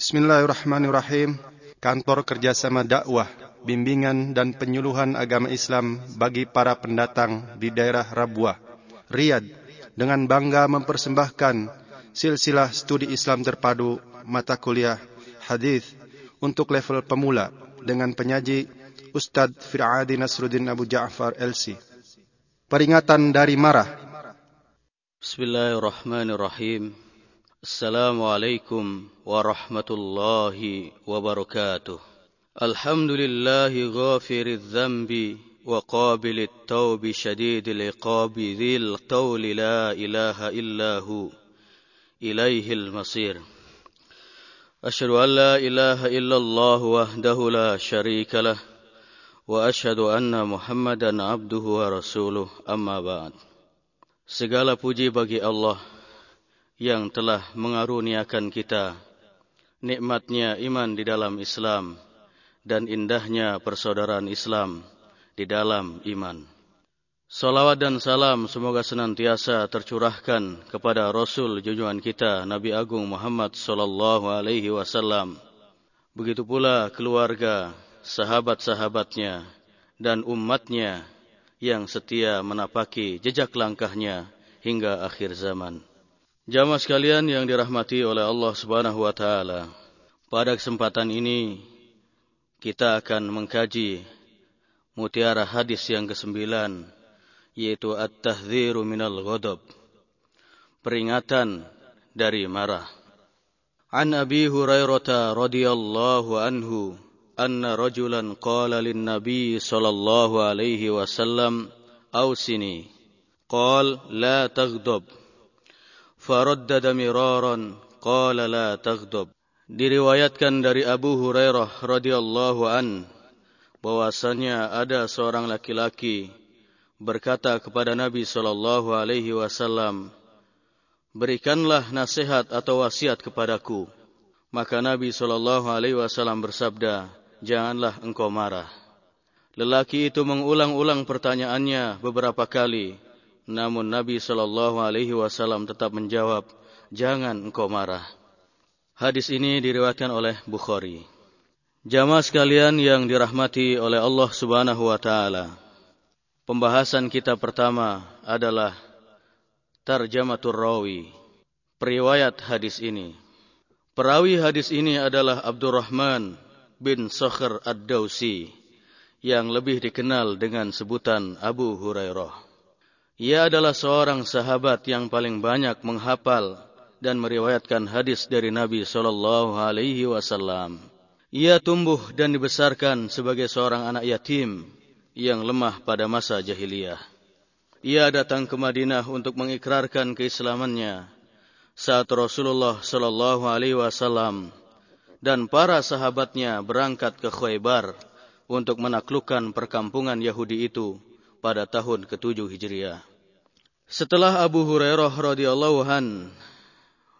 Bismillahirrahmanirrahim. Kantor Kerjasama Dakwah, Bimbingan dan Penyuluhan Agama Islam bagi para pendatang di daerah Rabuah, Riyadh, dengan bangga mempersembahkan silsilah studi Islam terpadu mata kuliah hadis untuk level pemula dengan penyaji Ustadz Fir'adi Nasruddin Abu Ja'far LC. Peringatan dari marah. Bismillahirrahmanirrahim. Assalamualaikum warahmatullahi wabarakatuh. الحمد لله غافر الذنب وقابل التوب شديد العقاب ذي القول لا إله إلا هو. إليه المصير. أشهد أن لا إله إلا الله وحده لا شريك له وأشهد أن محمدا عبده ورسوله. أما بعد. Segala puji bagi Allah yang telah mengaruniakan kita nikmatnya iman di dalam Islam dan indahnya persaudaraan Islam di dalam iman. Salawat dan salam semoga senantiasa tercurahkan kepada Rasul junjungan kita Nabi Agung Muhammad sallallahu alaihi wasallam. Begitu pula keluarga, sahabat-sahabatnya dan umatnya yang setia menapaki jejak langkahnya hingga akhir zaman. Jamaah sekalian yang dirahmati oleh Allah Subhanahu wa taala. Pada kesempatan ini kita akan mengkaji mutiara hadis yang kesembilan yaitu at-tahdziru minal ghadab peringatan dari marah An Abi Hurairah radhiyallahu anhu anna rajulan qala lin nabi sallallahu alaihi wasallam awsini qal la taghdab faraddada miraran qala la taghdab Diriwayatkan dari Abu Hurairah radhiyallahu an bahwasanya ada seorang laki-laki berkata kepada Nabi sallallahu alaihi wasallam, "Berikanlah nasihat atau wasiat kepadaku." Maka Nabi sallallahu alaihi wasallam bersabda, "Janganlah engkau marah." Lelaki itu mengulang-ulang pertanyaannya beberapa kali, namun Nabi sallallahu alaihi wasallam tetap menjawab, "Jangan engkau marah." Hadis ini diriwayatkan oleh Bukhari. Jamaah sekalian yang dirahmati oleh Allah Subhanahu wa taala. Pembahasan kita pertama adalah tarjamatur rawi. Periwayat hadis ini. Perawi hadis ini adalah Abdurrahman bin Sakhr Ad-Dausi yang lebih dikenal dengan sebutan Abu Hurairah. Ia adalah seorang sahabat yang paling banyak menghafal dan meriwayatkan hadis dari Nabi sallallahu alaihi wasallam. Ia tumbuh dan dibesarkan sebagai seorang anak yatim yang lemah pada masa jahiliyah. Ia datang ke Madinah untuk mengikrarkan keislamannya saat Rasulullah sallallahu alaihi wasallam dan para sahabatnya berangkat ke Khaybar untuk menaklukkan perkampungan Yahudi itu pada tahun ke-7 Hijriah. Setelah Abu Hurairah radhiyallahu an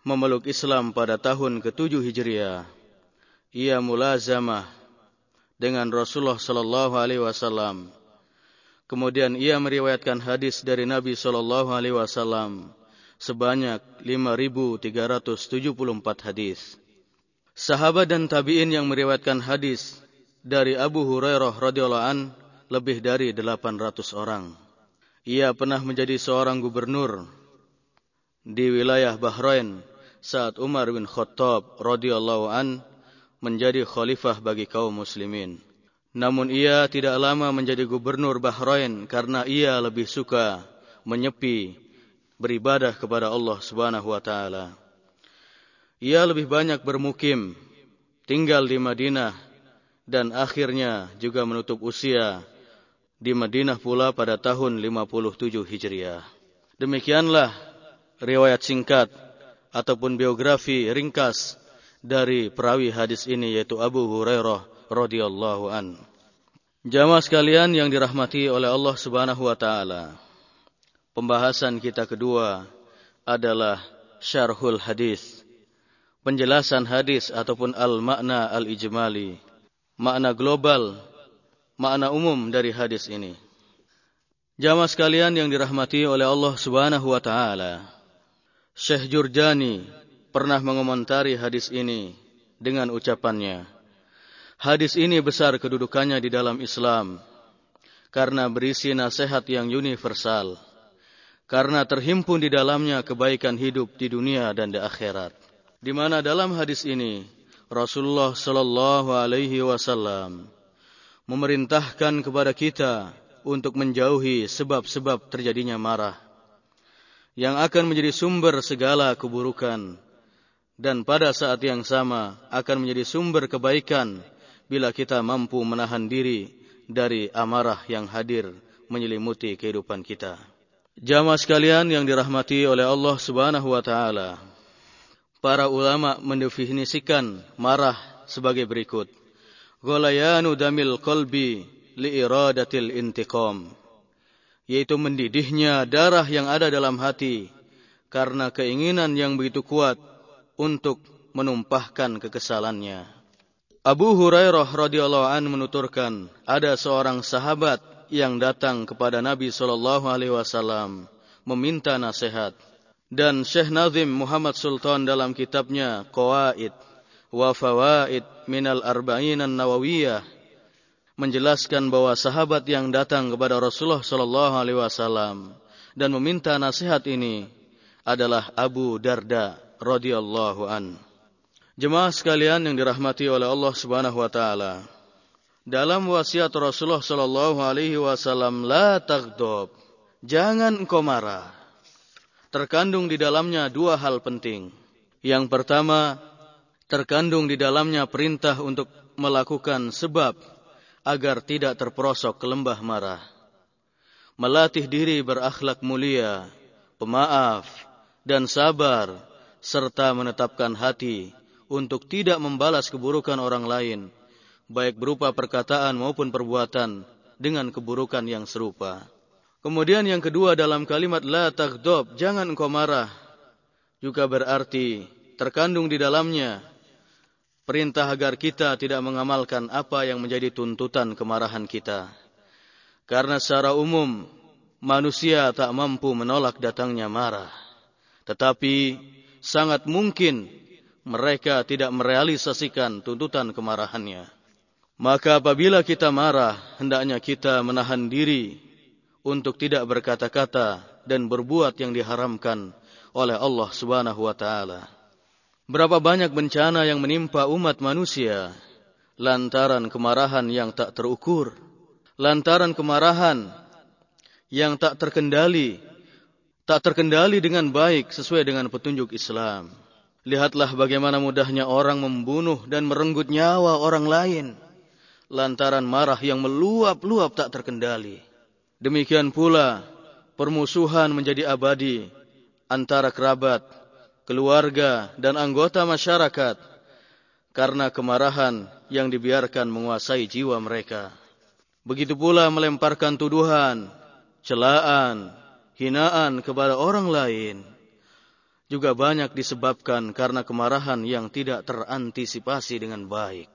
memeluk Islam pada tahun ke-7 Hijriah, ia mulazamah dengan Rasulullah sallallahu alaihi wasallam. Kemudian ia meriwayatkan hadis dari Nabi sallallahu alaihi wasallam sebanyak 5374 hadis. Sahabat dan tabi'in yang meriwayatkan hadis dari Abu Hurairah radhiyallahu an lebih dari 800 orang. Ia pernah menjadi seorang gubernur di wilayah Bahrain saat Umar bin Khattab radhiyallahu an menjadi khalifah bagi kaum muslimin. Namun ia tidak lama menjadi gubernur Bahrain karena ia lebih suka menyepi beribadah kepada Allah Subhanahu wa taala. Ia lebih banyak bermukim, tinggal di Madinah dan akhirnya juga menutup usia di Madinah pula pada tahun 57 Hijriah. Demikianlah riwayat singkat ataupun biografi ringkas dari perawi hadis ini yaitu Abu Hurairah radhiyallahu an. Jamaah sekalian yang dirahmati oleh Allah Subhanahu wa taala. Pembahasan kita kedua adalah syarhul hadis. Penjelasan hadis ataupun al-makna al-ijmali. Makna global, makna umum dari hadis ini. Jamaah sekalian yang dirahmati oleh Allah Subhanahu wa taala. Syekh Jurjani pernah mengomentari hadis ini dengan ucapannya. Hadis ini besar kedudukannya di dalam Islam karena berisi nasihat yang universal. Karena terhimpun di dalamnya kebaikan hidup di dunia dan di akhirat. Di mana dalam hadis ini Rasulullah sallallahu alaihi wasallam memerintahkan kepada kita untuk menjauhi sebab-sebab terjadinya marah yang akan menjadi sumber segala keburukan dan pada saat yang sama akan menjadi sumber kebaikan bila kita mampu menahan diri dari amarah yang hadir menyelimuti kehidupan kita. Jamaah sekalian yang dirahmati oleh Allah Subhanahu wa taala. Para ulama mendefinisikan marah sebagai berikut. Ghalayanu damil qalbi li iradatil intiqam yaitu mendidihnya darah yang ada dalam hati karena keinginan yang begitu kuat untuk menumpahkan kekesalannya. Abu Hurairah radhiyallahu an menuturkan, ada seorang sahabat yang datang kepada Nabi sallallahu alaihi wasallam meminta nasihat. Dan Syekh Nazim Muhammad Sultan dalam kitabnya Qawaid wa Fawaid minal Arba'in an-Nawawiyah menjelaskan bahwa sahabat yang datang kepada Rasulullah Shallallahu Alaihi Wasallam dan meminta nasihat ini adalah Abu Darda radhiyallahu an. Jemaah sekalian yang dirahmati oleh Allah Subhanahu wa taala. Dalam wasiat Rasulullah Shallallahu alaihi wasallam la tagdob. Jangan engkau marah. Terkandung di dalamnya dua hal penting. Yang pertama, terkandung di dalamnya perintah untuk melakukan sebab agar tidak terperosok ke lembah marah. Melatih diri berakhlak mulia, pemaaf, dan sabar, serta menetapkan hati untuk tidak membalas keburukan orang lain, baik berupa perkataan maupun perbuatan, dengan keburukan yang serupa. Kemudian yang kedua dalam kalimat la tagdob, jangan engkau marah, juga berarti terkandung di dalamnya perintah agar kita tidak mengamalkan apa yang menjadi tuntutan kemarahan kita. Karena secara umum manusia tak mampu menolak datangnya marah. Tetapi sangat mungkin mereka tidak merealisasikan tuntutan kemarahannya. Maka apabila kita marah, hendaknya kita menahan diri untuk tidak berkata-kata dan berbuat yang diharamkan oleh Allah Subhanahu wa taala. Berapa banyak bencana yang menimpa umat manusia lantaran kemarahan yang tak terukur, lantaran kemarahan yang tak terkendali, tak terkendali dengan baik sesuai dengan petunjuk Islam. Lihatlah bagaimana mudahnya orang membunuh dan merenggut nyawa orang lain lantaran marah yang meluap-luap tak terkendali. Demikian pula permusuhan menjadi abadi antara kerabat, keluarga, dan anggota masyarakat karena kemarahan yang dibiarkan menguasai jiwa mereka. Begitu pula melemparkan tuduhan, celaan, hinaan kepada orang lain juga banyak disebabkan karena kemarahan yang tidak terantisipasi dengan baik.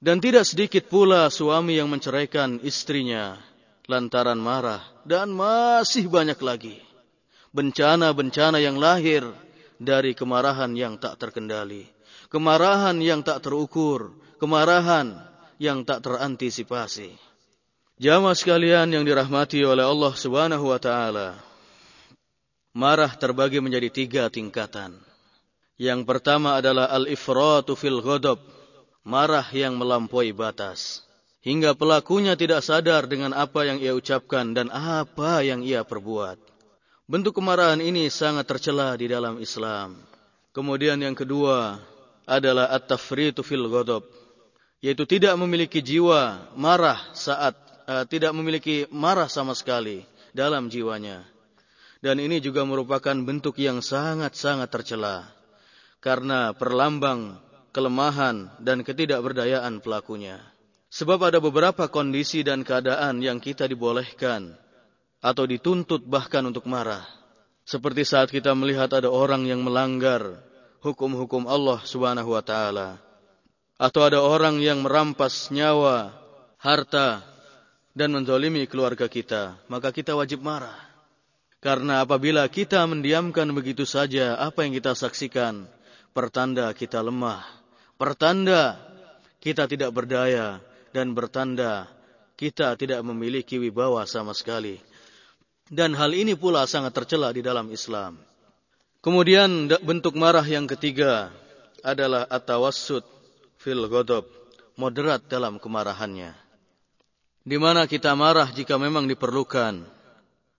Dan tidak sedikit pula suami yang menceraikan istrinya lantaran marah dan masih banyak lagi bencana-bencana yang lahir dari kemarahan yang tak terkendali, kemarahan yang tak terukur, kemarahan yang tak terantisipasi. Jamaah sekalian yang dirahmati oleh Allah Subhanahu wa taala. Marah terbagi menjadi tiga tingkatan. Yang pertama adalah al-ifratu fil ghadab, marah yang melampaui batas. Hingga pelakunya tidak sadar dengan apa yang ia ucapkan dan apa yang ia perbuat. Bentuk kemarahan ini sangat tercela di dalam Islam. Kemudian yang kedua adalah at-tafritu fil ghadab, yaitu tidak memiliki jiwa marah saat uh, tidak memiliki marah sama sekali dalam jiwanya. Dan ini juga merupakan bentuk yang sangat-sangat tercela karena perlambang kelemahan dan ketidakberdayaan pelakunya. Sebab ada beberapa kondisi dan keadaan yang kita dibolehkan atau dituntut bahkan untuk marah. Seperti saat kita melihat ada orang yang melanggar hukum-hukum Allah Subhanahu wa taala atau ada orang yang merampas nyawa, harta dan menzalimi keluarga kita, maka kita wajib marah. Karena apabila kita mendiamkan begitu saja apa yang kita saksikan, pertanda kita lemah, pertanda kita tidak berdaya dan bertanda kita tidak memiliki wibawa sama sekali. Dan hal ini pula sangat tercela di dalam Islam. Kemudian bentuk marah yang ketiga adalah atawassut fil ghadab, moderat dalam kemarahannya. Di mana kita marah jika memang diperlukan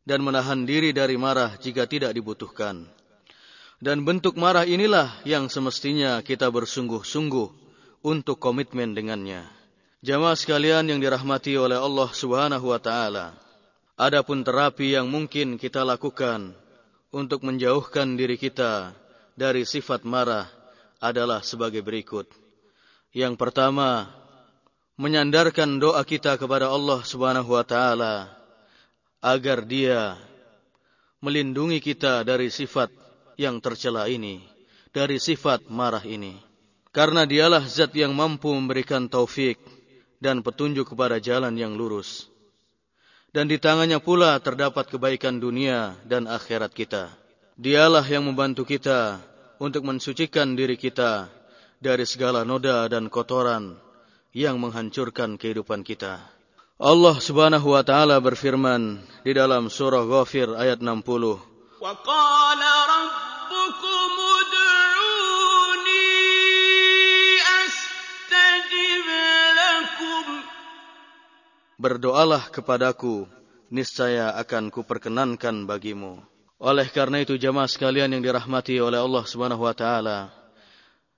dan menahan diri dari marah jika tidak dibutuhkan. Dan bentuk marah inilah yang semestinya kita bersungguh-sungguh untuk komitmen dengannya. Jamaah sekalian yang dirahmati oleh Allah Subhanahu wa taala. Adapun terapi yang mungkin kita lakukan untuk menjauhkan diri kita dari sifat marah adalah sebagai berikut. Yang pertama, menyandarkan doa kita kepada Allah Subhanahu wa taala agar Dia melindungi kita dari sifat yang tercela ini, dari sifat marah ini. Karena dialah zat yang mampu memberikan taufik dan petunjuk kepada jalan yang lurus dan di tangannya pula terdapat kebaikan dunia dan akhirat kita. Dialah yang membantu kita untuk mensucikan diri kita dari segala noda dan kotoran yang menghancurkan kehidupan kita. Allah Subhanahu wa taala berfirman di dalam surah Ghafir ayat 60. Berdoalah kepadaku, niscaya akan kuperkenankan bagimu. Oleh karena itu jamaah sekalian yang dirahmati oleh Allah Subhanahu wa taala,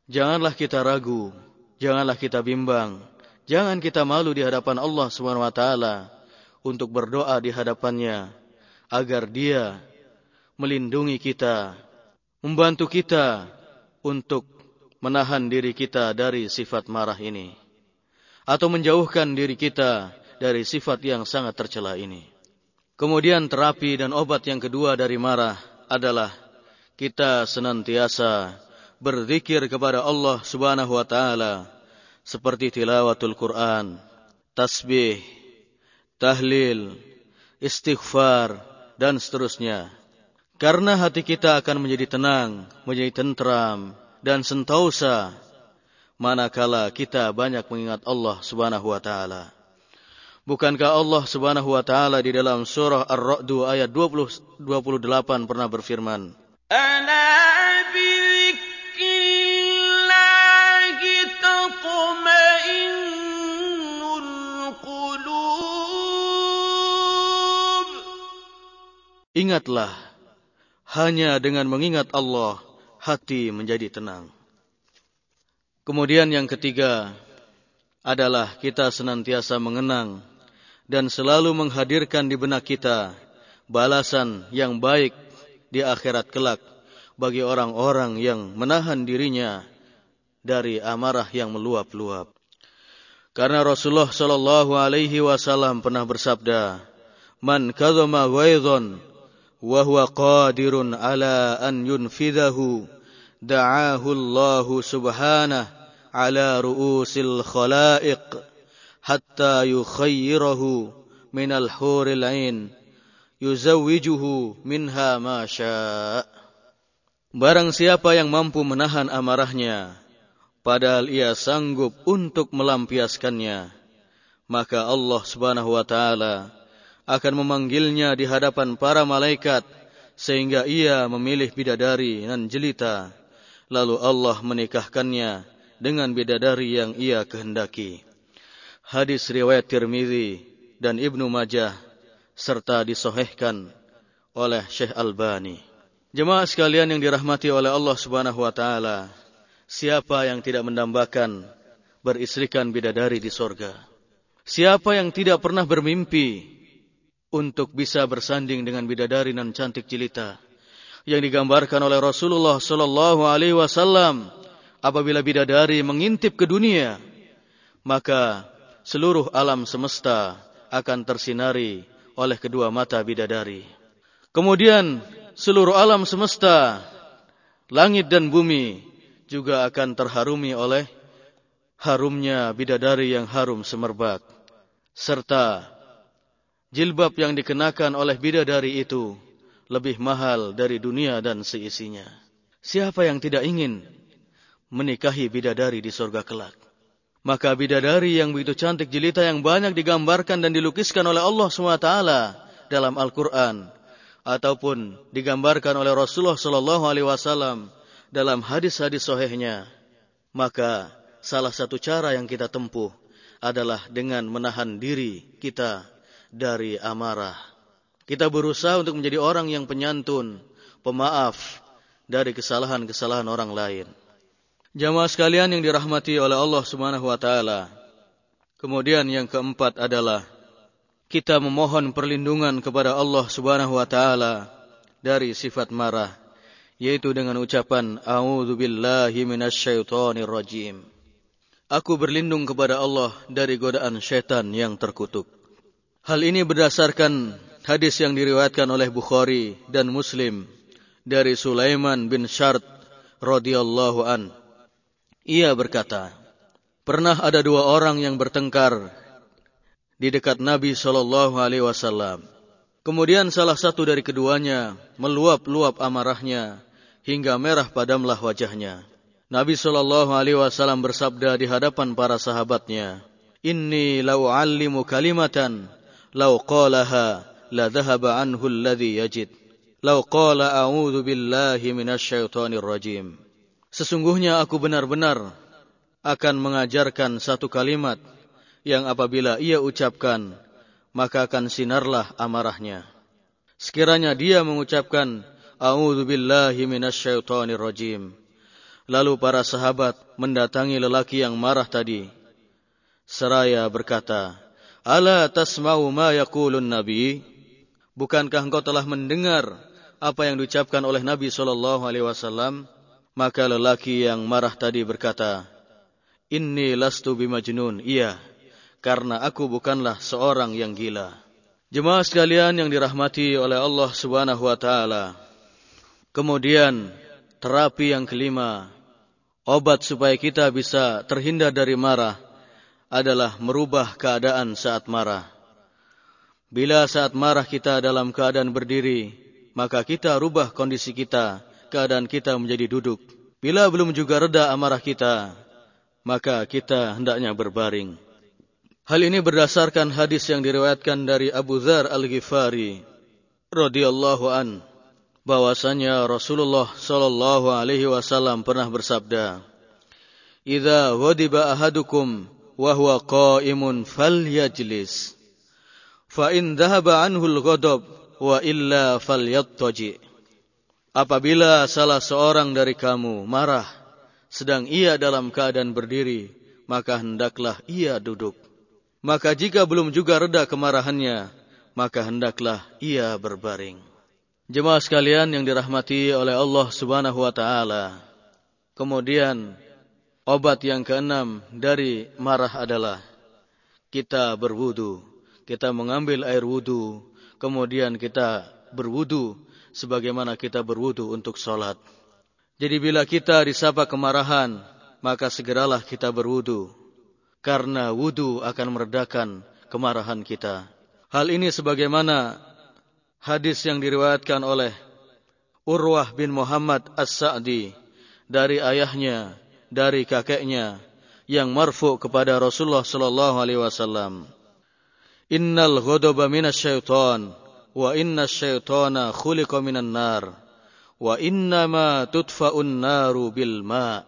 janganlah kita ragu, janganlah kita bimbang, jangan kita malu di hadapan Allah Subhanahu wa taala untuk berdoa di hadapannya agar Dia melindungi kita, membantu kita untuk menahan diri kita dari sifat marah ini atau menjauhkan diri kita dari sifat yang sangat tercela ini. Kemudian terapi dan obat yang kedua dari marah adalah kita senantiasa berzikir kepada Allah Subhanahu wa taala seperti tilawatul Quran, tasbih, tahlil, istighfar dan seterusnya. Karena hati kita akan menjadi tenang, menjadi tentram dan sentausa manakala kita banyak mengingat Allah Subhanahu wa taala. Bukankah Allah Subhanahu wa taala di dalam surah Ar-Ra'd ayat 20 28 pernah berfirman, "Ana Ingatlah, hanya dengan mengingat Allah, hati menjadi tenang. Kemudian yang ketiga adalah kita senantiasa mengenang dan selalu menghadirkan di benak kita balasan yang baik di akhirat kelak bagi orang-orang yang menahan dirinya dari amarah yang meluap-luap. Karena Rasulullah sallallahu alaihi wasallam pernah bersabda, "Man kadzama ghaidhan wa huwa qadirun ala an yunfidhahu, da'ahu Allah subhanahu ala ru'usil khalaiq." Hatta yukhayyirahu minal huril ain yuzawwijuhu minha ma syaa. Barang siapa yang mampu menahan amarahnya padahal ia sanggup untuk melampiaskannya maka Allah Subhanahu wa taala akan memanggilnya di hadapan para malaikat sehingga ia memilih bidadari dan jelita. Lalu Allah menikahkannya dengan bidadari yang ia kehendaki hadis riwayat Tirmizi dan Ibnu Majah serta disohhehkan oleh Syekh Albani. Jemaah sekalian yang dirahmati oleh Allah Subhanahu wa taala, siapa yang tidak mendambakan beristrikan bidadari di sorga? Siapa yang tidak pernah bermimpi untuk bisa bersanding dengan bidadari nan cantik jelita yang digambarkan oleh Rasulullah sallallahu alaihi wasallam apabila bidadari mengintip ke dunia maka seluruh alam semesta akan tersinari oleh kedua mata bidadari. Kemudian seluruh alam semesta, langit dan bumi juga akan terharumi oleh harumnya bidadari yang harum semerbak. Serta jilbab yang dikenakan oleh bidadari itu lebih mahal dari dunia dan seisinya. Siapa yang tidak ingin menikahi bidadari di surga kelak. Maka bidadari yang begitu cantik jelita yang banyak digambarkan dan dilukiskan oleh Allah SWT dalam Al-Quran ataupun digambarkan oleh Rasulullah Sallallahu Alaihi Wasallam dalam hadis-hadis sohehnya, maka salah satu cara yang kita tempuh adalah dengan menahan diri kita dari amarah. Kita berusaha untuk menjadi orang yang penyantun, pemaaf dari kesalahan-kesalahan orang lain. Jamaah sekalian yang dirahmati oleh Allah Subhanahu wa taala. Kemudian yang keempat adalah kita memohon perlindungan kepada Allah Subhanahu wa taala dari sifat marah yaitu dengan ucapan a'udzubillahi minasyaitonir rajim. Aku berlindung kepada Allah dari godaan syaitan yang terkutuk. Hal ini berdasarkan hadis yang diriwayatkan oleh Bukhari dan Muslim dari Sulaiman bin Syart radhiyallahu an. Ia berkata, pernah ada dua orang yang bertengkar di dekat Nabi Shallallahu Alaihi Wasallam. Kemudian salah satu dari keduanya meluap-luap amarahnya hingga merah padamlah wajahnya. Nabi Shallallahu Alaihi Wasallam bersabda di hadapan para sahabatnya, Inni lau alimu kalimatan, lau qalaha la dhahaba anhu alladhi yajid. Lau qala a'udhu billahi minasyaitonir rajim. Sesungguhnya aku benar-benar akan mengajarkan satu kalimat yang apabila ia ucapkan, maka akan sinarlah amarahnya. Sekiranya dia mengucapkan, A'udhu billahi minasyaitonir rajim. Lalu para sahabat mendatangi lelaki yang marah tadi. Seraya berkata, Ala tasma'u ma yakulun nabi? Bukankah engkau telah mendengar apa yang diucapkan oleh Nabi sallallahu alaihi wasallam? Maka lelaki yang marah tadi berkata, Inni lastu bimajnun. Iya, karena aku bukanlah seorang yang gila. Jemaah sekalian yang dirahmati oleh Allah Subhanahu wa taala. Kemudian terapi yang kelima, obat supaya kita bisa terhindar dari marah adalah merubah keadaan saat marah. Bila saat marah kita dalam keadaan berdiri, maka kita rubah kondisi kita keadaan kita menjadi duduk. Bila belum juga reda amarah kita, maka kita hendaknya berbaring. Hal ini berdasarkan hadis yang diriwayatkan dari Abu Dzar Al-Ghifari radhiyallahu an bahwasanya Rasulullah sallallahu alaihi wasallam pernah bersabda, "Idza wadiba ahadukum wa huwa qa'imun falyajlis, fa in dhahaba anhu al-ghadab wa illa falyattaji." Apabila salah seorang dari kamu marah, sedang ia dalam keadaan berdiri, maka hendaklah ia duduk. Maka jika belum juga reda kemarahannya, maka hendaklah ia berbaring. Jemaah sekalian yang dirahmati oleh Allah Subhanahu wa taala. Kemudian obat yang keenam dari marah adalah kita berwudu. Kita mengambil air wudu, kemudian kita berwudu sebagaimana kita berwudu untuk sholat. Jadi bila kita disapa kemarahan, maka segeralah kita berwudu. Karena wudu akan meredakan kemarahan kita. Hal ini sebagaimana hadis yang diriwayatkan oleh Urwah bin Muhammad As-Sa'di dari ayahnya, dari kakeknya yang marfu kepada Rasulullah sallallahu alaihi wasallam. Innal ghadaba minasyaiton wa inna syaitana khuliqa minan nar wa innama tudfa'un naru bil ma'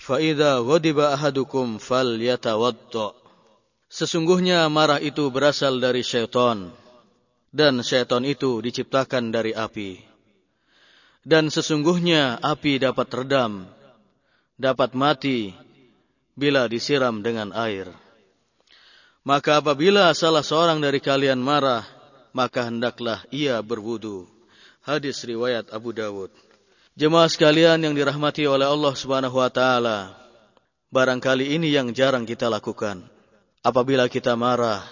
fa idza ghadiba ahadukum falyatawadda Sesungguhnya marah itu berasal dari syaitan dan syaitan itu diciptakan dari api. Dan sesungguhnya api dapat redam, dapat mati bila disiram dengan air. Maka apabila salah seorang dari kalian marah, maka hendaklah ia berwudu. Hadis riwayat Abu Dawud. Jemaah sekalian yang dirahmati oleh Allah Subhanahu wa taala, barangkali ini yang jarang kita lakukan. Apabila kita marah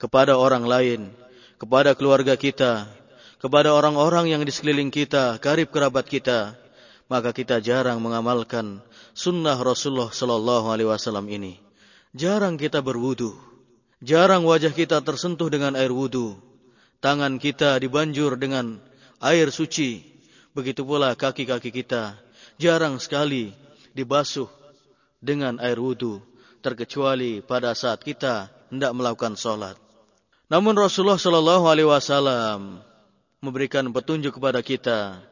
kepada orang lain, kepada keluarga kita, kepada orang-orang yang di sekeliling kita, karib kerabat kita, maka kita jarang mengamalkan sunnah Rasulullah Sallallahu Alaihi Wasallam ini. Jarang kita berwudu, jarang wajah kita tersentuh dengan air wudu, tangan kita dibanjur dengan air suci. Begitu pula kaki-kaki kita. Jarang sekali dibasuh dengan air wudhu, terkecuali pada saat kita hendak melakukan sholat. Namun Rasulullah Shallallahu Alaihi Wasallam memberikan petunjuk kepada kita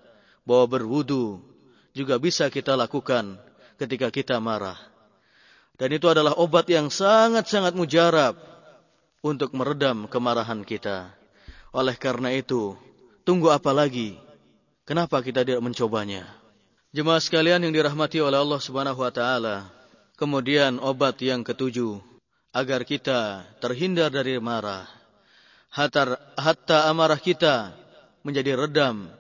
bahwa berwudu juga bisa kita lakukan ketika kita marah. Dan itu adalah obat yang sangat-sangat mujarab untuk meredam kemarahan kita. Oleh karena itu, tunggu apa lagi? Kenapa kita tidak mencobanya? Jemaah sekalian yang dirahmati oleh Allah Subhanahu wa taala. Kemudian obat yang ketujuh agar kita terhindar dari marah. Hatta, hatta amarah kita menjadi redam,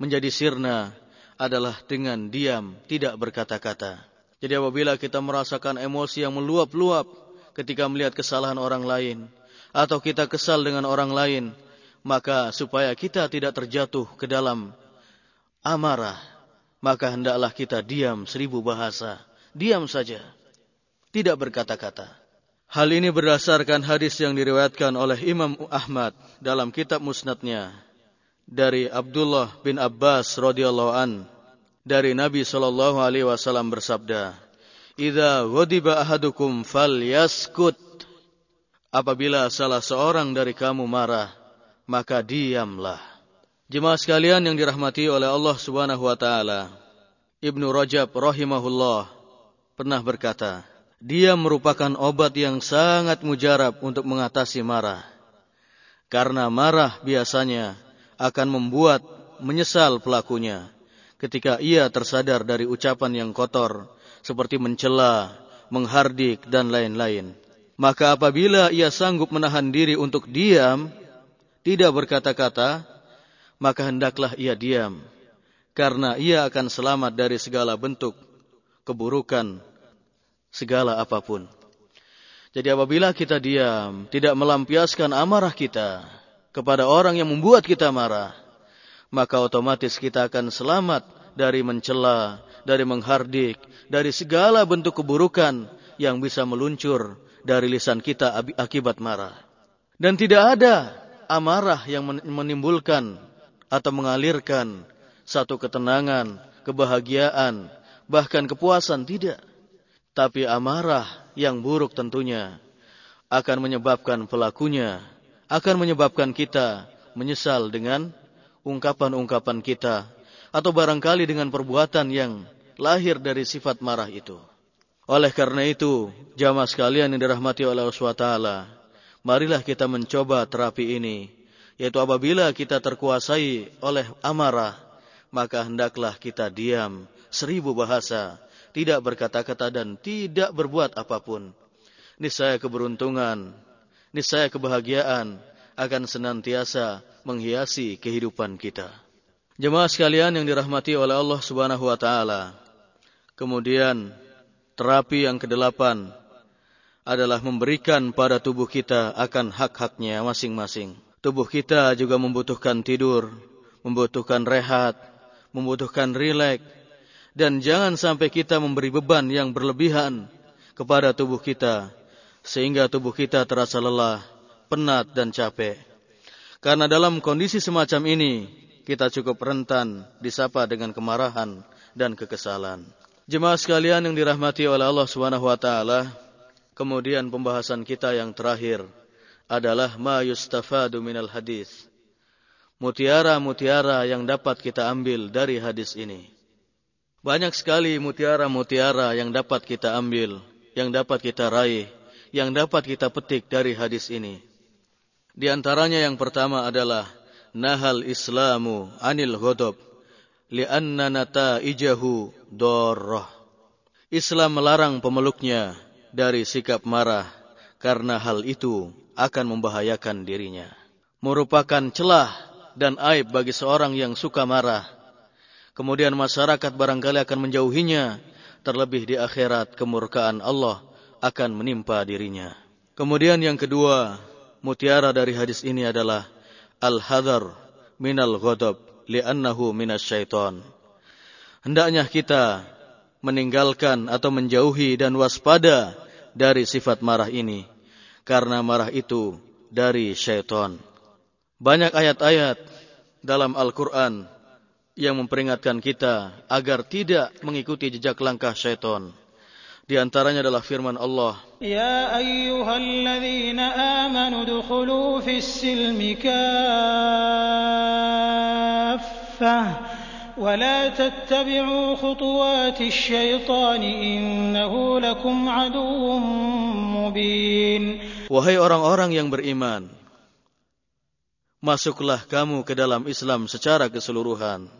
menjadi sirna adalah dengan diam, tidak berkata-kata. Jadi apabila kita merasakan emosi yang meluap-luap ketika melihat kesalahan orang lain atau kita kesal dengan orang lain, maka supaya kita tidak terjatuh ke dalam amarah, maka hendaklah kita diam seribu bahasa, diam saja, tidak berkata-kata. Hal ini berdasarkan hadis yang diriwayatkan oleh Imam Ahmad dalam kitab musnadnya dari Abdullah bin Abbas radhiyallahu an dari Nabi Shallallahu Alaihi Wasallam bersabda, "Ida ghadiba ahadukum falyaskut." Apabila salah seorang dari kamu marah, maka diamlah. Jemaah sekalian yang dirahmati oleh Allah Subhanahu wa taala, Ibnu Rajab rahimahullah pernah berkata, dia merupakan obat yang sangat mujarab untuk mengatasi marah. Karena marah biasanya akan membuat menyesal pelakunya ketika ia tersadar dari ucapan yang kotor seperti mencela, menghardik dan lain-lain. Maka apabila ia sanggup menahan diri untuk diam, tidak berkata-kata, maka hendaklah ia diam karena ia akan selamat dari segala bentuk keburukan segala apa pun. Jadi apabila kita diam, tidak melampiaskan amarah kita kepada orang yang membuat kita marah, maka otomatis kita akan selamat dari mencela, dari menghardik, dari segala bentuk keburukan yang bisa meluncur dari lisan kita akibat marah. Dan tidak ada amarah yang menimbulkan atau mengalirkan satu ketenangan, kebahagiaan, bahkan kepuasan tidak. Tapi amarah yang buruk tentunya akan menyebabkan pelakunya, akan menyebabkan kita menyesal dengan ungkapan-ungkapan kita atau barangkali dengan perbuatan yang lahir dari sifat marah itu. Oleh karena itu, jamaah sekalian yang dirahmati oleh Allah SWT, marilah kita mencoba terapi ini, yaitu apabila kita terkuasai oleh amarah, maka hendaklah kita diam seribu bahasa, tidak berkata-kata dan tidak berbuat apa pun. Niscaya keberuntungan, niscaya kebahagiaan akan senantiasa menghiasi kehidupan kita. Jemaah sekalian yang dirahmati oleh Allah Subhanahu wa taala. Kemudian terapi yang kedelapan adalah memberikan pada tubuh kita akan hak-haknya masing-masing. Tubuh kita juga membutuhkan tidur, membutuhkan rehat, membutuhkan rileks, dan jangan sampai kita memberi beban yang berlebihan kepada tubuh kita sehingga tubuh kita terasa lelah, penat dan capek. Karena dalam kondisi semacam ini, kita cukup rentan disapa dengan kemarahan dan kekesalan. Jemaah sekalian yang dirahmati oleh Allah Subhanahu wa taala, kemudian pembahasan kita yang terakhir adalah ma yustafadu minal hadis. Mutiara-mutiara yang dapat kita ambil dari hadis ini. Banyak sekali mutiara-mutiara yang dapat kita ambil, yang dapat kita raih, yang dapat kita petik dari hadis ini. Di antaranya yang pertama adalah nahal islamu anil ghadab li'anna nataijahu darrah. Islam melarang pemeluknya dari sikap marah karena hal itu akan membahayakan dirinya. Merupakan celah dan aib bagi seorang yang suka marah. Kemudian masyarakat barangkali akan menjauhinya, terlebih di akhirat kemurkaan Allah akan menimpa dirinya. Kemudian yang kedua, mutiara dari hadis ini adalah al-hadar minal ghadab li'annahu minas syaitan. Hendaknya kita meninggalkan atau menjauhi dan waspada dari sifat marah ini karena marah itu dari syaitan. Banyak ayat-ayat dalam Al-Qur'an yang memperingatkan kita agar tidak mengikuti jejak langkah syaitan. Di antaranya adalah firman Allah. Ya ayyuhalladzina amanu dukhulu fis silmi kaffah ولا تتبعوا خطوات الشيطان إنه لكم عدو مبين Wahai orang-orang yang beriman, masuklah kamu ke dalam Islam secara keseluruhan.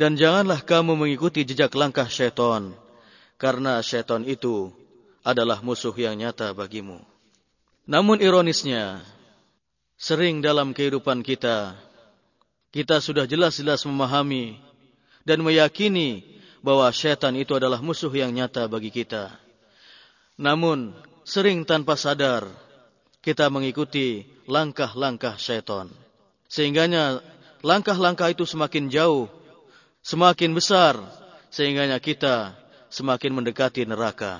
Dan janganlah kamu mengikuti jejak langkah syaitan, karena syaitan itu adalah musuh yang nyata bagimu. Namun ironisnya, sering dalam kehidupan kita, kita sudah jelas-jelas memahami dan meyakini bahwa syaitan itu adalah musuh yang nyata bagi kita. Namun, sering tanpa sadar, kita mengikuti langkah-langkah syaitan. Sehingganya langkah-langkah itu semakin jauh semakin besar sehingganya kita semakin mendekati neraka.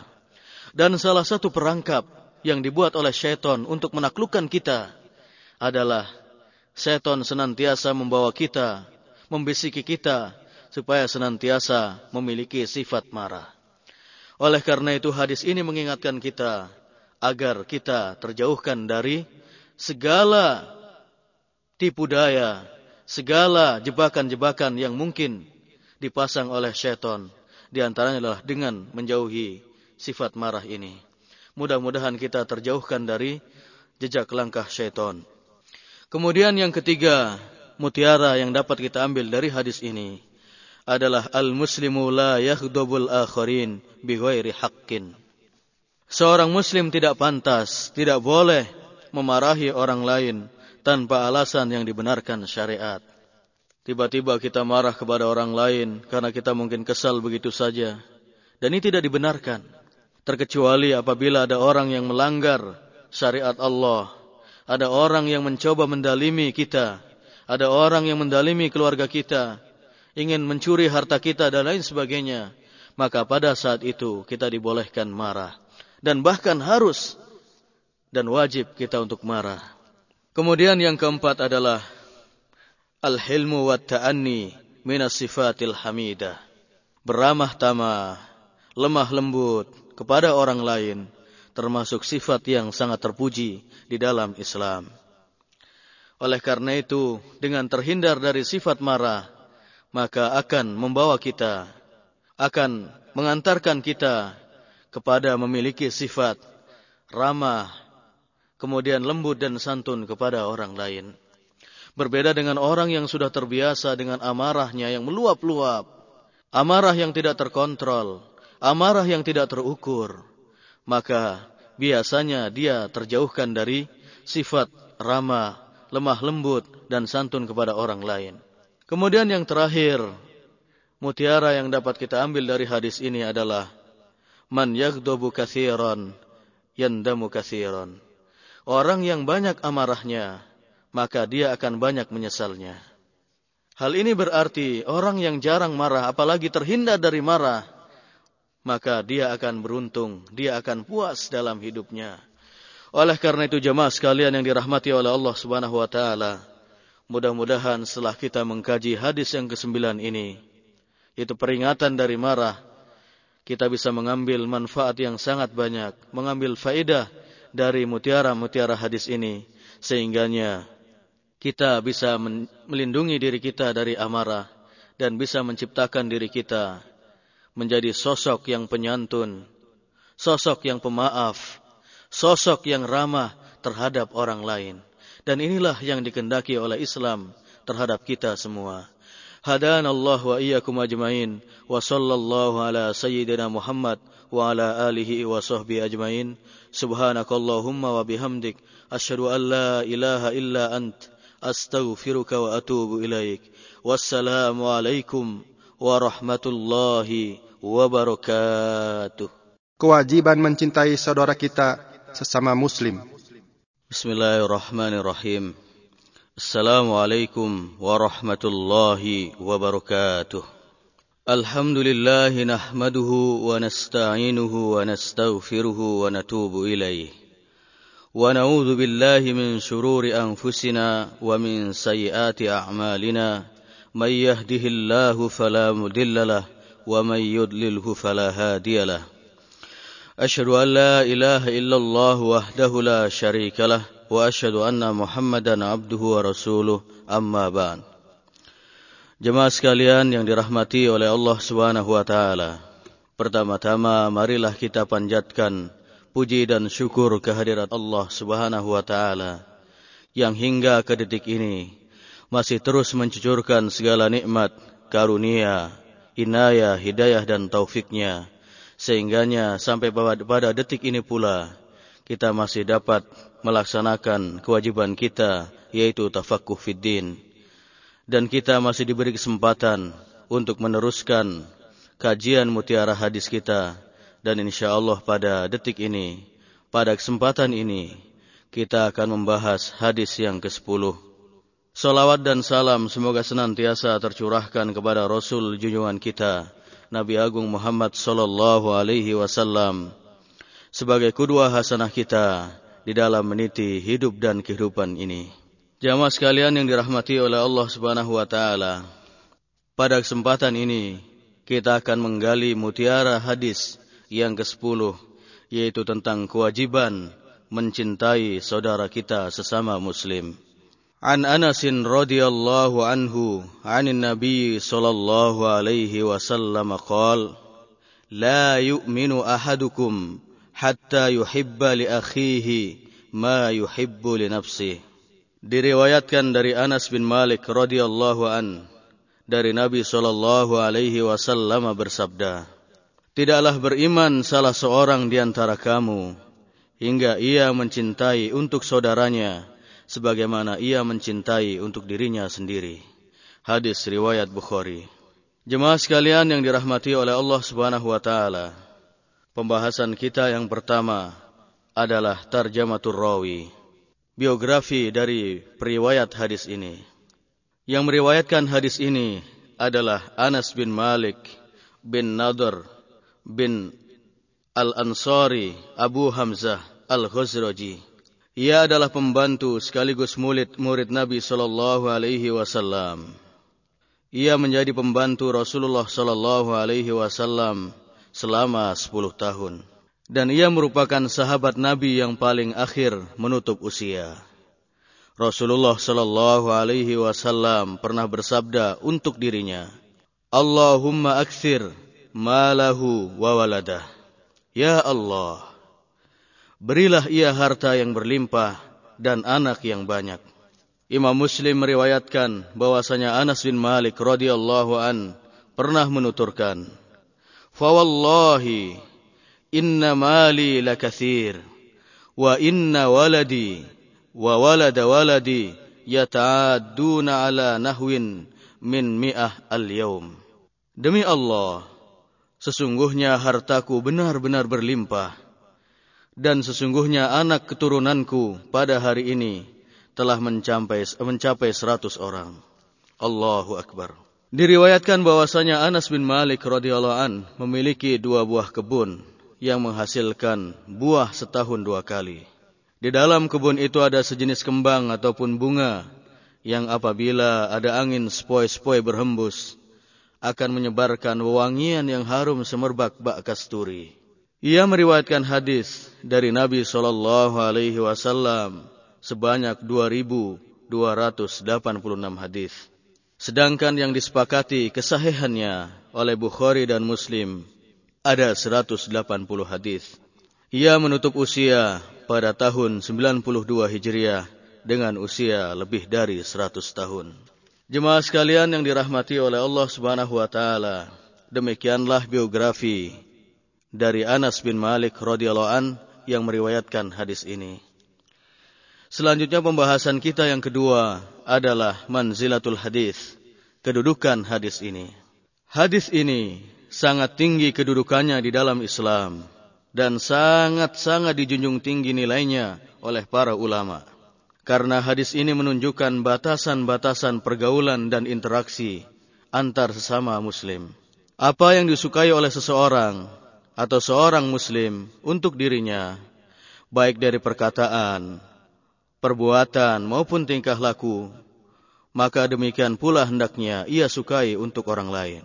Dan salah satu perangkap yang dibuat oleh syaitan untuk menaklukkan kita adalah syaitan senantiasa membawa kita, membisiki kita supaya senantiasa memiliki sifat marah. Oleh karena itu hadis ini mengingatkan kita agar kita terjauhkan dari segala tipu daya, segala jebakan-jebakan yang mungkin dipasang oleh syaitan. Di antaranya adalah dengan menjauhi sifat marah ini. Mudah-mudahan kita terjauhkan dari jejak langkah syaitan. Kemudian yang ketiga, mutiara yang dapat kita ambil dari hadis ini adalah al-muslimu la yakhdubul akharin bighairi haqqin. Seorang muslim tidak pantas, tidak boleh memarahi orang lain tanpa alasan yang dibenarkan syariat. Tiba-tiba kita marah kepada orang lain karena kita mungkin kesal begitu saja. Dan ini tidak dibenarkan. Terkecuali apabila ada orang yang melanggar syariat Allah. Ada orang yang mencoba mendalimi kita. Ada orang yang mendalimi keluarga kita. Ingin mencuri harta kita dan lain sebagainya. Maka pada saat itu kita dibolehkan marah. Dan bahkan harus dan wajib kita untuk marah. Kemudian yang keempat adalah Al-hilmu wa ta'anni minas sifatil hamidah. Beramah tamah, lemah lembut kepada orang lain, termasuk sifat yang sangat terpuji di dalam Islam. Oleh karena itu, dengan terhindar dari sifat marah, maka akan membawa kita, akan mengantarkan kita kepada memiliki sifat ramah, kemudian lembut dan santun kepada orang lain. Berbeda dengan orang yang sudah terbiasa dengan amarahnya yang meluap-luap. Amarah yang tidak terkontrol. Amarah yang tidak terukur. Maka biasanya dia terjauhkan dari sifat ramah, lemah lembut, dan santun kepada orang lain. Kemudian yang terakhir, mutiara yang dapat kita ambil dari hadis ini adalah Man yagdobu kathiran, yandamu kathiran. Orang yang banyak amarahnya, maka dia akan banyak menyesalnya. Hal ini berarti orang yang jarang marah, apalagi terhindar dari marah, maka dia akan beruntung, dia akan puas dalam hidupnya. Oleh karena itu jemaah sekalian yang dirahmati oleh Allah Subhanahu wa taala, mudah-mudahan setelah kita mengkaji hadis yang kesembilan ini, itu peringatan dari marah, kita bisa mengambil manfaat yang sangat banyak, mengambil faedah dari mutiara-mutiara hadis ini, sehingganya kita bisa melindungi diri kita dari amarah dan bisa menciptakan diri kita menjadi sosok yang penyantun, sosok yang pemaaf, sosok yang ramah terhadap orang lain. Dan inilah yang dikendaki oleh Islam terhadap kita semua. Hadana wa iyyakum ajmain wa sallallahu ala sayyidina Muhammad wa ala alihi wa sahbihi ajmain. Subhanakallahumma wa bihamdik asyhadu an la illa ant astaghfiruka wa atubu ilaik. Alaikum وبركاته Kewajiban mencintai saudara kita sesama muslim. Bismillahirrahmanirrahim. Assalamualaikum warahmatullahi wabarakatuh. Alhamdulillah nahmaduhu wa nasta'inuhu wa nastaghfiruhu wa natubu ilaih. ونعوذ بالله من شرور انفسنا ومن سيئات اعمالنا من يهده الله فلا مضل له ومن يضلله فلا هادي له أشهد أن لا إله إلا الله وحده لا شريك له وأشهد أن محمدا عبده ورسوله أما بعد Jemaah sekalian yang dirahmati oleh Allah Subhanahu wa taala. Pertama-tama marilah kita panjatkan puji dan syukur kehadirat Allah Subhanahu wa taala yang hingga ke detik ini masih terus mencucurkan segala nikmat, karunia, inayah, hidayah dan taufiknya. Sehingganya sampai pada detik ini pula kita masih dapat melaksanakan kewajiban kita yaitu tafaqquh fid din. Dan kita masih diberi kesempatan untuk meneruskan kajian mutiara hadis kita. Dan insya Allah pada detik ini, pada kesempatan ini, kita akan membahas hadis yang ke-10. Salawat dan salam semoga senantiasa tercurahkan kepada Rasul junjungan kita, Nabi Agung Muhammad sallallahu alaihi wasallam sebagai kedua hasanah kita di dalam meniti hidup dan kehidupan ini. Jamaah sekalian yang dirahmati oleh Allah Subhanahu wa taala. Pada kesempatan ini kita akan menggali mutiara hadis yang ke-10 yaitu tentang kewajiban mencintai saudara kita sesama muslim. An Anas radhiyallahu anhu 'anin Nabi sallallahu alaihi wasallam qala La yu'minu ahadukum hatta yuhibba li akhihi ma yuhibbu li nafsihi Diriwayatkan dari Anas bin Malik radhiyallahu an dari Nabi sallallahu alaihi wasallam bersabda, Tidaklah beriman salah seorang di antara kamu hingga ia mencintai untuk saudaranya sebagaimana ia mencintai untuk dirinya sendiri. Hadis riwayat Bukhari. Jemaah sekalian yang dirahmati oleh Allah Subhanahu wa taala. Pembahasan kita yang pertama adalah tarjamatur rawi biografi dari periwayat hadis ini. Yang meriwayatkan hadis ini adalah Anas bin Malik bin Nadr bin Al-Ansari Abu Hamzah Al-Khazraji. Ia adalah pembantu sekaligus murid murid Nabi sallallahu alaihi wasallam. Ia menjadi pembantu Rasulullah sallallahu alaihi wasallam selama 10 tahun dan ia merupakan sahabat Nabi yang paling akhir menutup usia. Rasulullah Shallallahu Alaihi Wasallam pernah bersabda untuk dirinya, Allahumma akthir malahu wa waladah. Ya Allah, berilah ia harta yang berlimpah dan anak yang banyak. Imam Muslim meriwayatkan bahwasanya Anas bin Malik radhiyallahu an pernah menuturkan, "Fawallahi inna mali lakathir wa inna waladi wa walada waladi yata'adduna ala nahwin min mi'ah al-yawm. Demi Allah, sesungguhnya hartaku benar-benar berlimpah dan sesungguhnya anak keturunanku pada hari ini telah mencapai mencapai 100 orang. Allahu akbar. Diriwayatkan bahwasanya Anas bin Malik radhiyallahu an memiliki dua buah kebun yang menghasilkan buah setahun dua kali. Di dalam kebun itu ada sejenis kembang ataupun bunga yang apabila ada angin sepoi-sepoi berhembus akan menyebarkan wewangian yang harum semerbak bak kasturi. Ia meriwayatkan hadis dari Nabi Shallallahu Alaihi Wasallam sebanyak 2.286 hadis. Sedangkan yang disepakati kesahihannya oleh Bukhari dan Muslim ada 180 hadis. Ia menutup usia pada tahun 92 Hijriah dengan usia lebih dari 100 tahun. Jemaah sekalian yang dirahmati oleh Allah Subhanahu wa taala, demikianlah biografi dari Anas bin Malik radhiyallahu an yang meriwayatkan hadis ini. Selanjutnya pembahasan kita yang kedua adalah manzilatul hadis, kedudukan hadis ini. Hadis ini sangat tinggi kedudukannya di dalam Islam dan sangat-sangat dijunjung tinggi nilainya oleh para ulama. Karena hadis ini menunjukkan batasan-batasan pergaulan dan interaksi antar sesama muslim. Apa yang disukai oleh seseorang atau seorang muslim untuk dirinya, baik dari perkataan, perbuatan maupun tingkah laku, maka demikian pula hendaknya ia sukai untuk orang lain.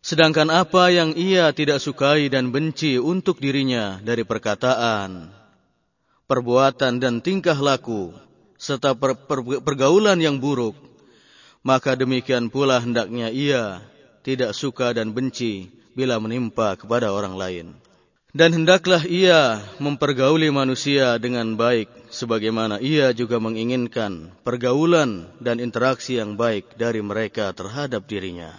Sedangkan apa yang ia tidak sukai dan benci untuk dirinya dari perkataan, perbuatan dan tingkah laku, serta per, per, pergaulan yang buruk, maka demikian pula hendaknya ia tidak suka dan benci bila menimpa kepada orang lain. Dan hendaklah ia mempergauli manusia dengan baik, sebagaimana ia juga menginginkan pergaulan dan interaksi yang baik dari mereka terhadap dirinya.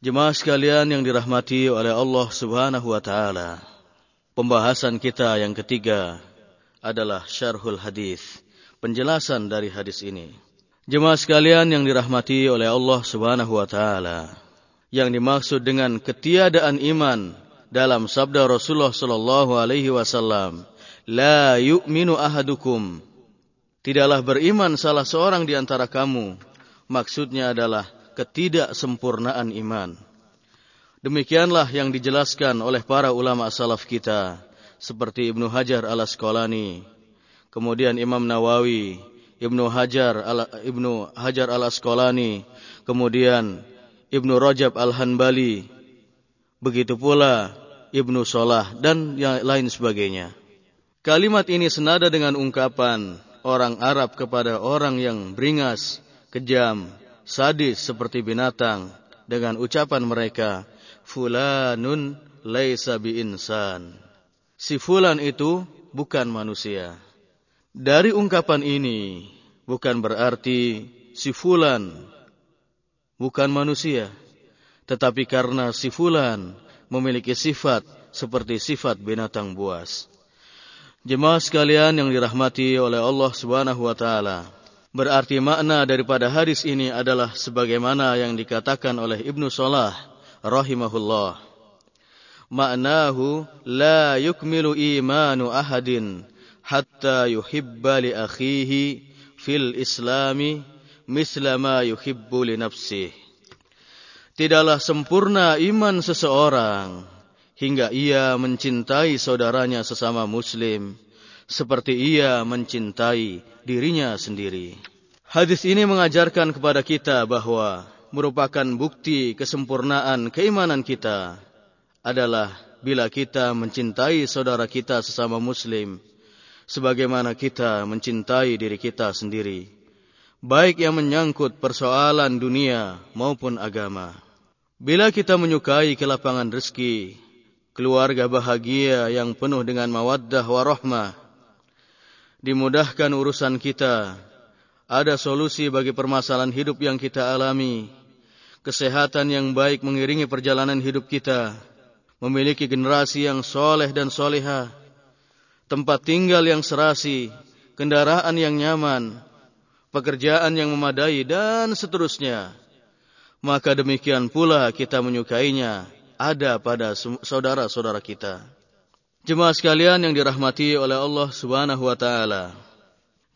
Jemaah sekalian yang dirahmati oleh Allah Subhanahu wa taala. Pembahasan kita yang ketiga adalah syarhul hadis, penjelasan dari hadis ini. Jemaah sekalian yang dirahmati oleh Allah Subhanahu wa taala. Yang dimaksud dengan ketiadaan iman dalam sabda Rasulullah sallallahu alaihi wasallam, "La yu'minu ahadukum." Tidaklah beriman salah seorang di antara kamu. Maksudnya adalah ketidaksempurnaan iman. Demikianlah yang dijelaskan oleh para ulama salaf kita seperti Ibnu Hajar Al-Asqalani, kemudian Imam Nawawi, Ibnu Hajar Al Ibnu Hajar Al-Asqalani, kemudian Ibnu Rajab Al-Hanbali, Begitu pula Ibnu Solah dan yang lain sebagainya. Kalimat ini senada dengan ungkapan orang Arab kepada orang yang beringas, kejam, sadis seperti binatang dengan ucapan mereka, fulanun laisa insan. Si fulan itu bukan manusia. Dari ungkapan ini bukan berarti si fulan bukan manusia tetapi karena si fulan memiliki sifat seperti sifat binatang buas. Jemaah sekalian yang dirahmati oleh Allah Subhanahu wa taala, berarti makna daripada hadis ini adalah sebagaimana yang dikatakan oleh Ibnu Salah rahimahullah. Maknahu la yukmilu imanu ahadin hatta yuhibba li akhihi fil islami misla ma yuhibbu li nafsihi. Tidaklah sempurna iman seseorang hingga ia mencintai saudaranya sesama muslim seperti ia mencintai dirinya sendiri. Hadis ini mengajarkan kepada kita bahwa merupakan bukti kesempurnaan keimanan kita adalah bila kita mencintai saudara kita sesama muslim sebagaimana kita mencintai diri kita sendiri baik yang menyangkut persoalan dunia maupun agama. Bila kita menyukai kelapangan rezeki, keluarga bahagia yang penuh dengan mawaddah warahmah, dimudahkan urusan kita, ada solusi bagi permasalahan hidup yang kita alami, kesehatan yang baik mengiringi perjalanan hidup kita, memiliki generasi yang soleh dan soleha, tempat tinggal yang serasi, kendaraan yang nyaman, pekerjaan yang memadai, dan seterusnya maka demikian pula kita menyukainya ada pada saudara-saudara kita. Jemaah sekalian yang dirahmati oleh Allah Subhanahu wa taala.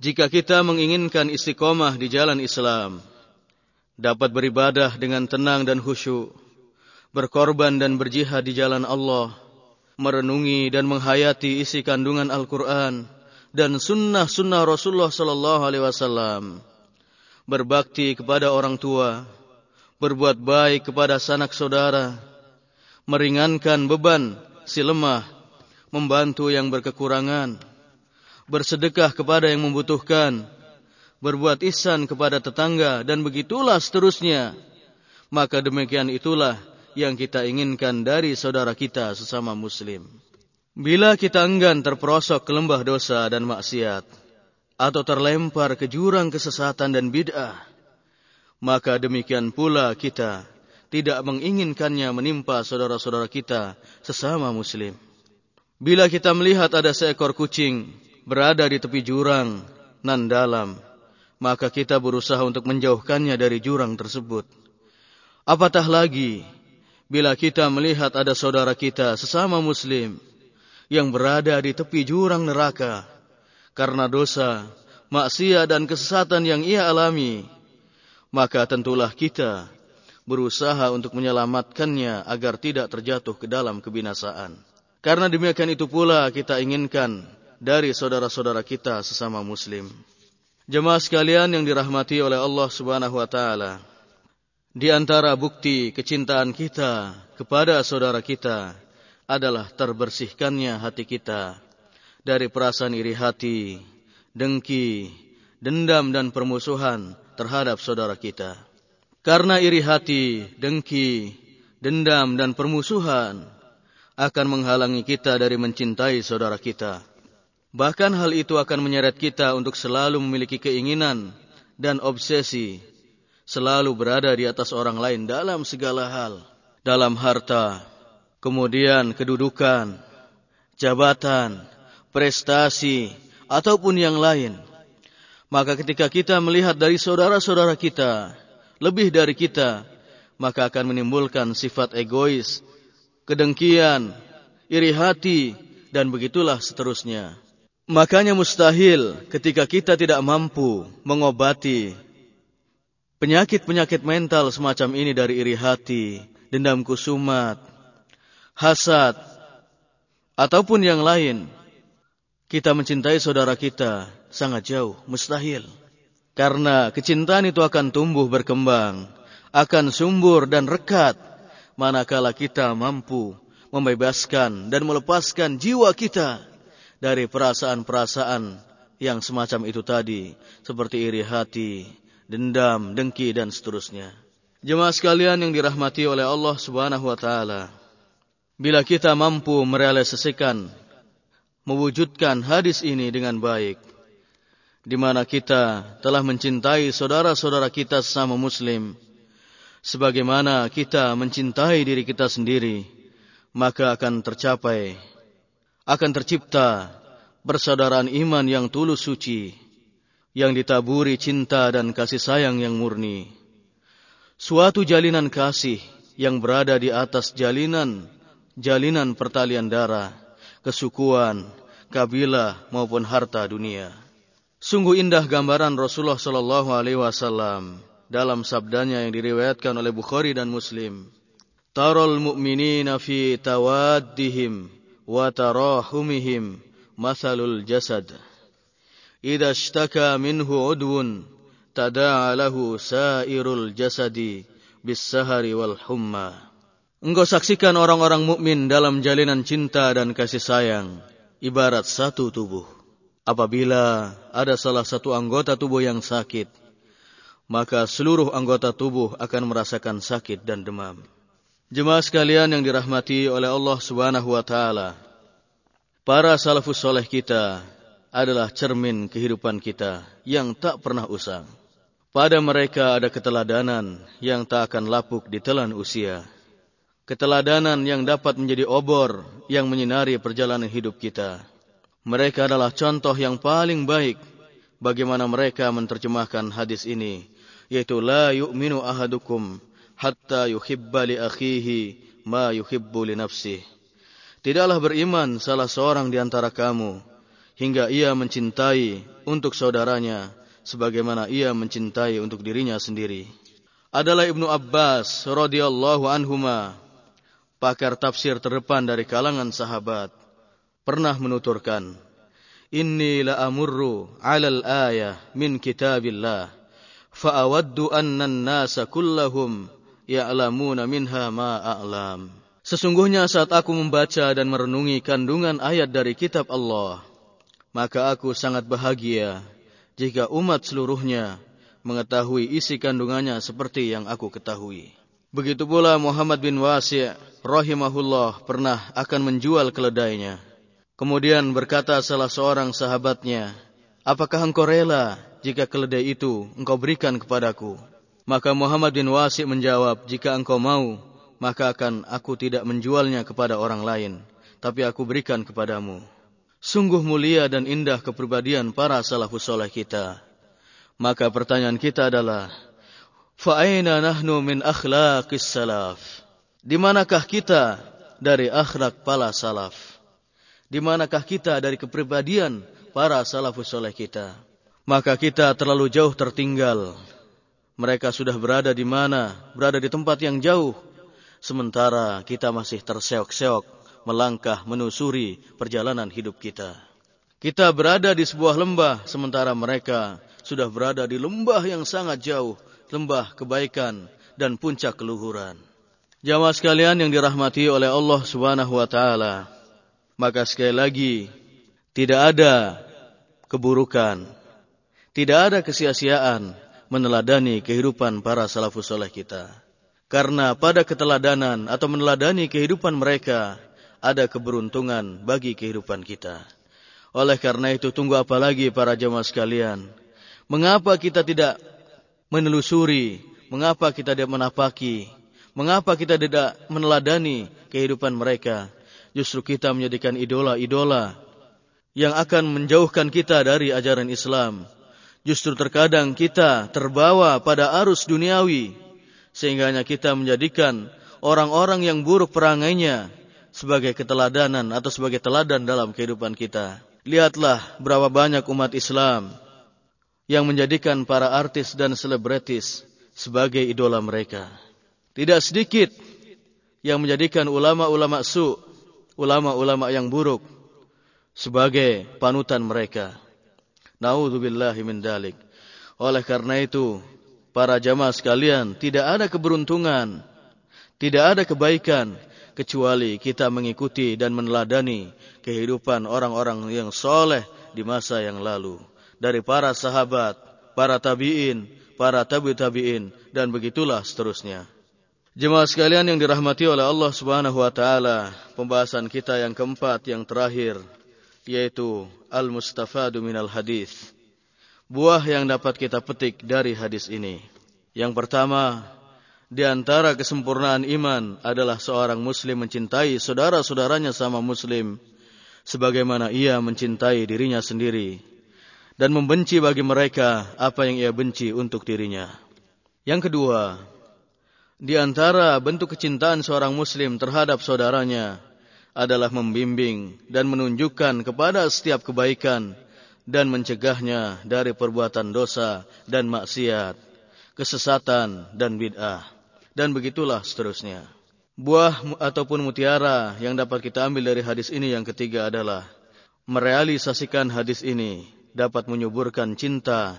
Jika kita menginginkan istiqomah di jalan Islam, dapat beribadah dengan tenang dan khusyuk, berkorban dan berjihad di jalan Allah, merenungi dan menghayati isi kandungan Al-Quran dan sunnah-sunnah Rasulullah Sallallahu Alaihi Wasallam, berbakti kepada orang tua, berbuat baik kepada sanak saudara, meringankan beban si lemah, membantu yang berkekurangan, bersedekah kepada yang membutuhkan, berbuat ihsan kepada tetangga dan begitulah seterusnya. Maka demikian itulah yang kita inginkan dari saudara kita sesama muslim. Bila kita enggan terperosok ke lembah dosa dan maksiat atau terlempar ke jurang kesesatan dan bid'ah, maka demikian pula kita tidak menginginkannya menimpa saudara-saudara kita sesama muslim. Bila kita melihat ada seekor kucing berada di tepi jurang nan dalam, maka kita berusaha untuk menjauhkannya dari jurang tersebut. Apatah lagi bila kita melihat ada saudara kita sesama muslim yang berada di tepi jurang neraka karena dosa, maksiat dan kesesatan yang ia alami maka tentulah kita berusaha untuk menyelamatkannya agar tidak terjatuh ke dalam kebinasaan. Karena demikian itu pula kita inginkan dari saudara-saudara kita sesama muslim. Jemaah sekalian yang dirahmati oleh Allah Subhanahu wa taala. Di antara bukti kecintaan kita kepada saudara kita adalah terbersihkannya hati kita dari perasaan iri hati, dengki, dendam dan permusuhan terhadap saudara kita. Karena iri hati, dengki, dendam dan permusuhan akan menghalangi kita dari mencintai saudara kita. Bahkan hal itu akan menyeret kita untuk selalu memiliki keinginan dan obsesi selalu berada di atas orang lain dalam segala hal, dalam harta, kemudian kedudukan, jabatan, prestasi, ataupun yang lain. Maka ketika kita melihat dari saudara-saudara kita, lebih dari kita, maka akan menimbulkan sifat egois, kedengkian, iri hati, dan begitulah seterusnya. Makanya mustahil ketika kita tidak mampu mengobati Penyakit-penyakit mental semacam ini dari iri hati, dendam kusumat, hasad, ataupun yang lain. Kita mencintai saudara kita sangat jauh, mustahil. Karena kecintaan itu akan tumbuh berkembang, akan sumbur dan rekat manakala kita mampu membebaskan dan melepaskan jiwa kita dari perasaan-perasaan yang semacam itu tadi, seperti iri hati, dendam, dengki dan seterusnya. Jemaah sekalian yang dirahmati oleh Allah Subhanahu wa taala. Bila kita mampu merealisasikan mewujudkan hadis ini dengan baik di mana kita telah mencintai saudara-saudara kita sesama muslim sebagaimana kita mencintai diri kita sendiri maka akan tercapai akan tercipta persaudaraan iman yang tulus suci yang ditaburi cinta dan kasih sayang yang murni. Suatu jalinan kasih yang berada di atas jalinan jalinan pertalian darah, kesukuan, kabilah maupun harta dunia. Sungguh indah gambaran Rasulullah Shallallahu Alaihi Wasallam dalam sabdanya yang diriwayatkan oleh Bukhari dan Muslim. Tarol mu'minina fi tawaddihim wa tarahumihim masalul jasad. Ida shtaka minhu udwun Tada'alahu sairul jasadi bis sahari wal humma. Engkau saksikan orang-orang mukmin dalam jalinan cinta dan kasih sayang, ibarat satu tubuh. Apabila ada salah satu anggota tubuh yang sakit, maka seluruh anggota tubuh akan merasakan sakit dan demam. Jemaah sekalian yang dirahmati oleh Allah Subhanahu wa taala. Para salafus soleh kita adalah cermin kehidupan kita yang tak pernah usang. Pada mereka ada keteladanan yang tak akan lapuk di telan usia. Keteladanan yang dapat menjadi obor yang menyinari perjalanan hidup kita. Mereka adalah contoh yang paling baik bagaimana mereka menerjemahkan hadis ini, yaitu la yu'minu ahadukum hatta yuhibba li akhihi ma yuhibbu li nafsih. Tidaklah beriman salah seorang di antara kamu hingga ia mencintai untuk saudaranya sebagaimana ia mencintai untuk dirinya sendiri. Adalah Ibnu Abbas radhiyallahu anhuma pakar tafsir terdepan dari kalangan sahabat pernah menuturkan Inni la amurru 'alal ayah min kitabillah fa awaddu anna an-nasa kullahum ya'lamuna minha ma a'lam Sesungguhnya saat aku membaca dan merenungi kandungan ayat dari kitab Allah maka aku sangat bahagia jika umat seluruhnya mengetahui isi kandungannya seperti yang aku ketahui. Begitu pula Muhammad bin Wasi' rahimahullah pernah akan menjual keledainya. Kemudian berkata salah seorang sahabatnya, Apakah engkau rela jika keledai itu engkau berikan kepadaku? Maka Muhammad bin Wasi' menjawab, Jika engkau mau, maka akan aku tidak menjualnya kepada orang lain, tapi aku berikan kepadamu. Sungguh mulia dan indah kepribadian para salafus soleh kita. Maka pertanyaan kita adalah, Fa'aina nahnu min akhlaqis salaf? Di manakah kita dari akhlak para salaf? Di manakah kita dari kepribadian para salafus soleh kita? Maka kita terlalu jauh tertinggal. Mereka sudah berada di mana? Berada di tempat yang jauh. Sementara kita masih terseok-seok melangkah menusuri perjalanan hidup kita. Kita berada di sebuah lembah sementara mereka sudah berada di lembah yang sangat jauh, lembah kebaikan dan puncak keluhuran. Jamaah sekalian yang dirahmati oleh Allah Subhanahu wa taala, maka sekali lagi tidak ada keburukan, tidak ada kesia-siaan meneladani kehidupan para salafus soleh kita. Karena pada keteladanan atau meneladani kehidupan mereka, ada keberuntungan bagi kehidupan kita. Oleh karena itu, tunggu apa lagi para jemaah sekalian? Mengapa kita tidak menelusuri? Mengapa kita tidak menapaki? Mengapa kita tidak meneladani kehidupan mereka? Justru kita menjadikan idola-idola yang akan menjauhkan kita dari ajaran Islam. Justru terkadang kita terbawa pada arus duniawi sehingga kita menjadikan orang-orang yang buruk perangainya sebagai keteladanan atau sebagai teladan dalam kehidupan kita. Lihatlah berapa banyak umat Islam yang menjadikan para artis dan selebritis sebagai idola mereka. Tidak sedikit yang menjadikan ulama-ulama su, ulama-ulama yang buruk sebagai panutan mereka. Nauzubillahi min dalik. Oleh karena itu, para jamaah sekalian, tidak ada keberuntungan, tidak ada kebaikan kecuali kita mengikuti dan meneladani kehidupan orang-orang yang soleh di masa yang lalu dari para sahabat, para tabi'in, para tabi tabi'in dan begitulah seterusnya. Jemaah sekalian yang dirahmati oleh Allah Subhanahu wa taala, pembahasan kita yang keempat yang terakhir yaitu al-mustafadu minal hadis. Buah yang dapat kita petik dari hadis ini. Yang pertama, di antara kesempurnaan iman adalah seorang muslim mencintai saudara-saudaranya sama muslim sebagaimana ia mencintai dirinya sendiri dan membenci bagi mereka apa yang ia benci untuk dirinya. Yang kedua, di antara bentuk kecintaan seorang muslim terhadap saudaranya adalah membimbing dan menunjukkan kepada setiap kebaikan dan mencegahnya dari perbuatan dosa dan maksiat, kesesatan dan bid'ah. Dan begitulah seterusnya. Buah ataupun mutiara yang dapat kita ambil dari hadis ini yang ketiga adalah merealisasikan hadis ini dapat menyuburkan cinta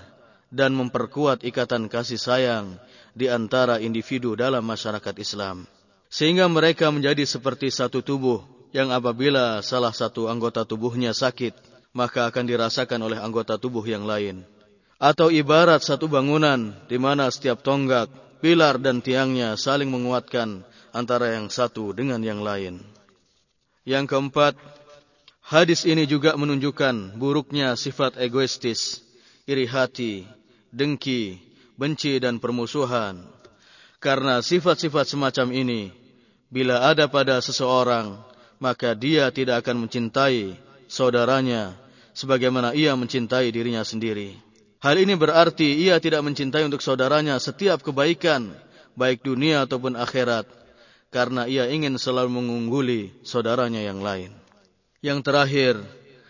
dan memperkuat ikatan kasih sayang di antara individu dalam masyarakat Islam. Sehingga mereka menjadi seperti satu tubuh yang apabila salah satu anggota tubuhnya sakit, maka akan dirasakan oleh anggota tubuh yang lain. Atau ibarat satu bangunan di mana setiap tonggak, pilar dan tiangnya saling menguatkan antara yang satu dengan yang lain. Yang keempat, Hadis ini juga menunjukkan buruknya sifat egoistis, iri hati, dengki, benci dan permusuhan. Karena sifat-sifat semacam ini, bila ada pada seseorang, maka dia tidak akan mencintai saudaranya sebagaimana ia mencintai dirinya sendiri. Hal ini berarti ia tidak mencintai untuk saudaranya setiap kebaikan, baik dunia ataupun akhirat, karena ia ingin selalu mengungguli saudaranya yang lain. Yang terakhir,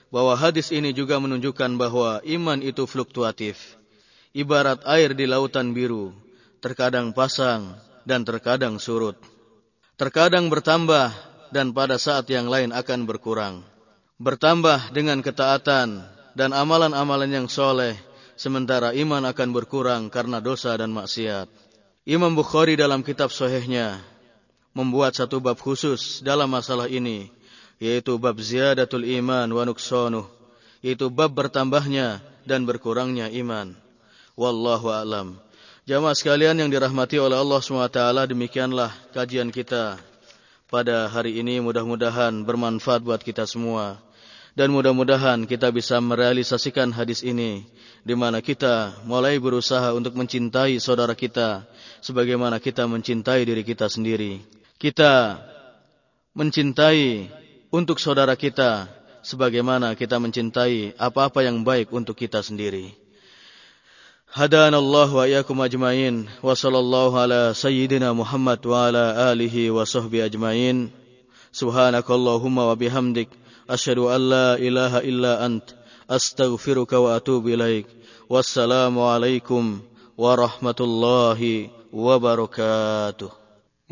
bahwa hadis ini juga menunjukkan bahwa iman itu fluktuatif. Ibarat air di lautan biru, terkadang pasang dan terkadang surut. Terkadang bertambah dan pada saat yang lain akan berkurang. Bertambah dengan ketaatan dan amalan-amalan yang soleh, sementara iman akan berkurang karena dosa dan maksiat. Imam Bukhari dalam kitab sohehnya membuat satu bab khusus dalam masalah ini yaitu bab ziyadatul iman wa nuksanuh, yaitu bab bertambahnya dan berkurangnya iman. Wallahu a'lam. Jamaah sekalian yang dirahmati oleh Allah SWT, demikianlah kajian kita pada hari ini. Mudah-mudahan bermanfaat buat kita semua. Dan mudah-mudahan kita bisa merealisasikan hadis ini di mana kita mulai berusaha untuk mencintai saudara kita sebagaimana kita mencintai diri kita sendiri. Kita mencintai untuk saudara kita sebagaimana kita mencintai apa-apa yang baik untuk kita sendiri. Hadana Allah wa iyyakum ajmain wa sallallahu ala sayyidina Muhammad wa ala alihi wa sahbihi ajmain. Subhanakallahumma wa bihamdik asyhadu an la ilaha illa ant astaghfiruka wa atubu ilaik. Wassalamu alaikum warahmatullahi wabarakatuh.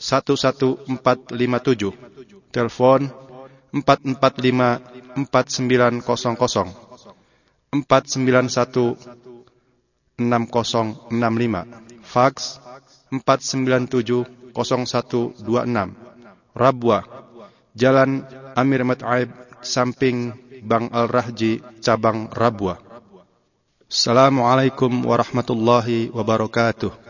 11457. Telepon 445 4900 491 6065. Fax 497 0126. Rabwa Jalan Amir Mat'aib samping Bang Al-Rahji cabang Rabwa. Assalamualaikum warahmatullahi wabarakatuh.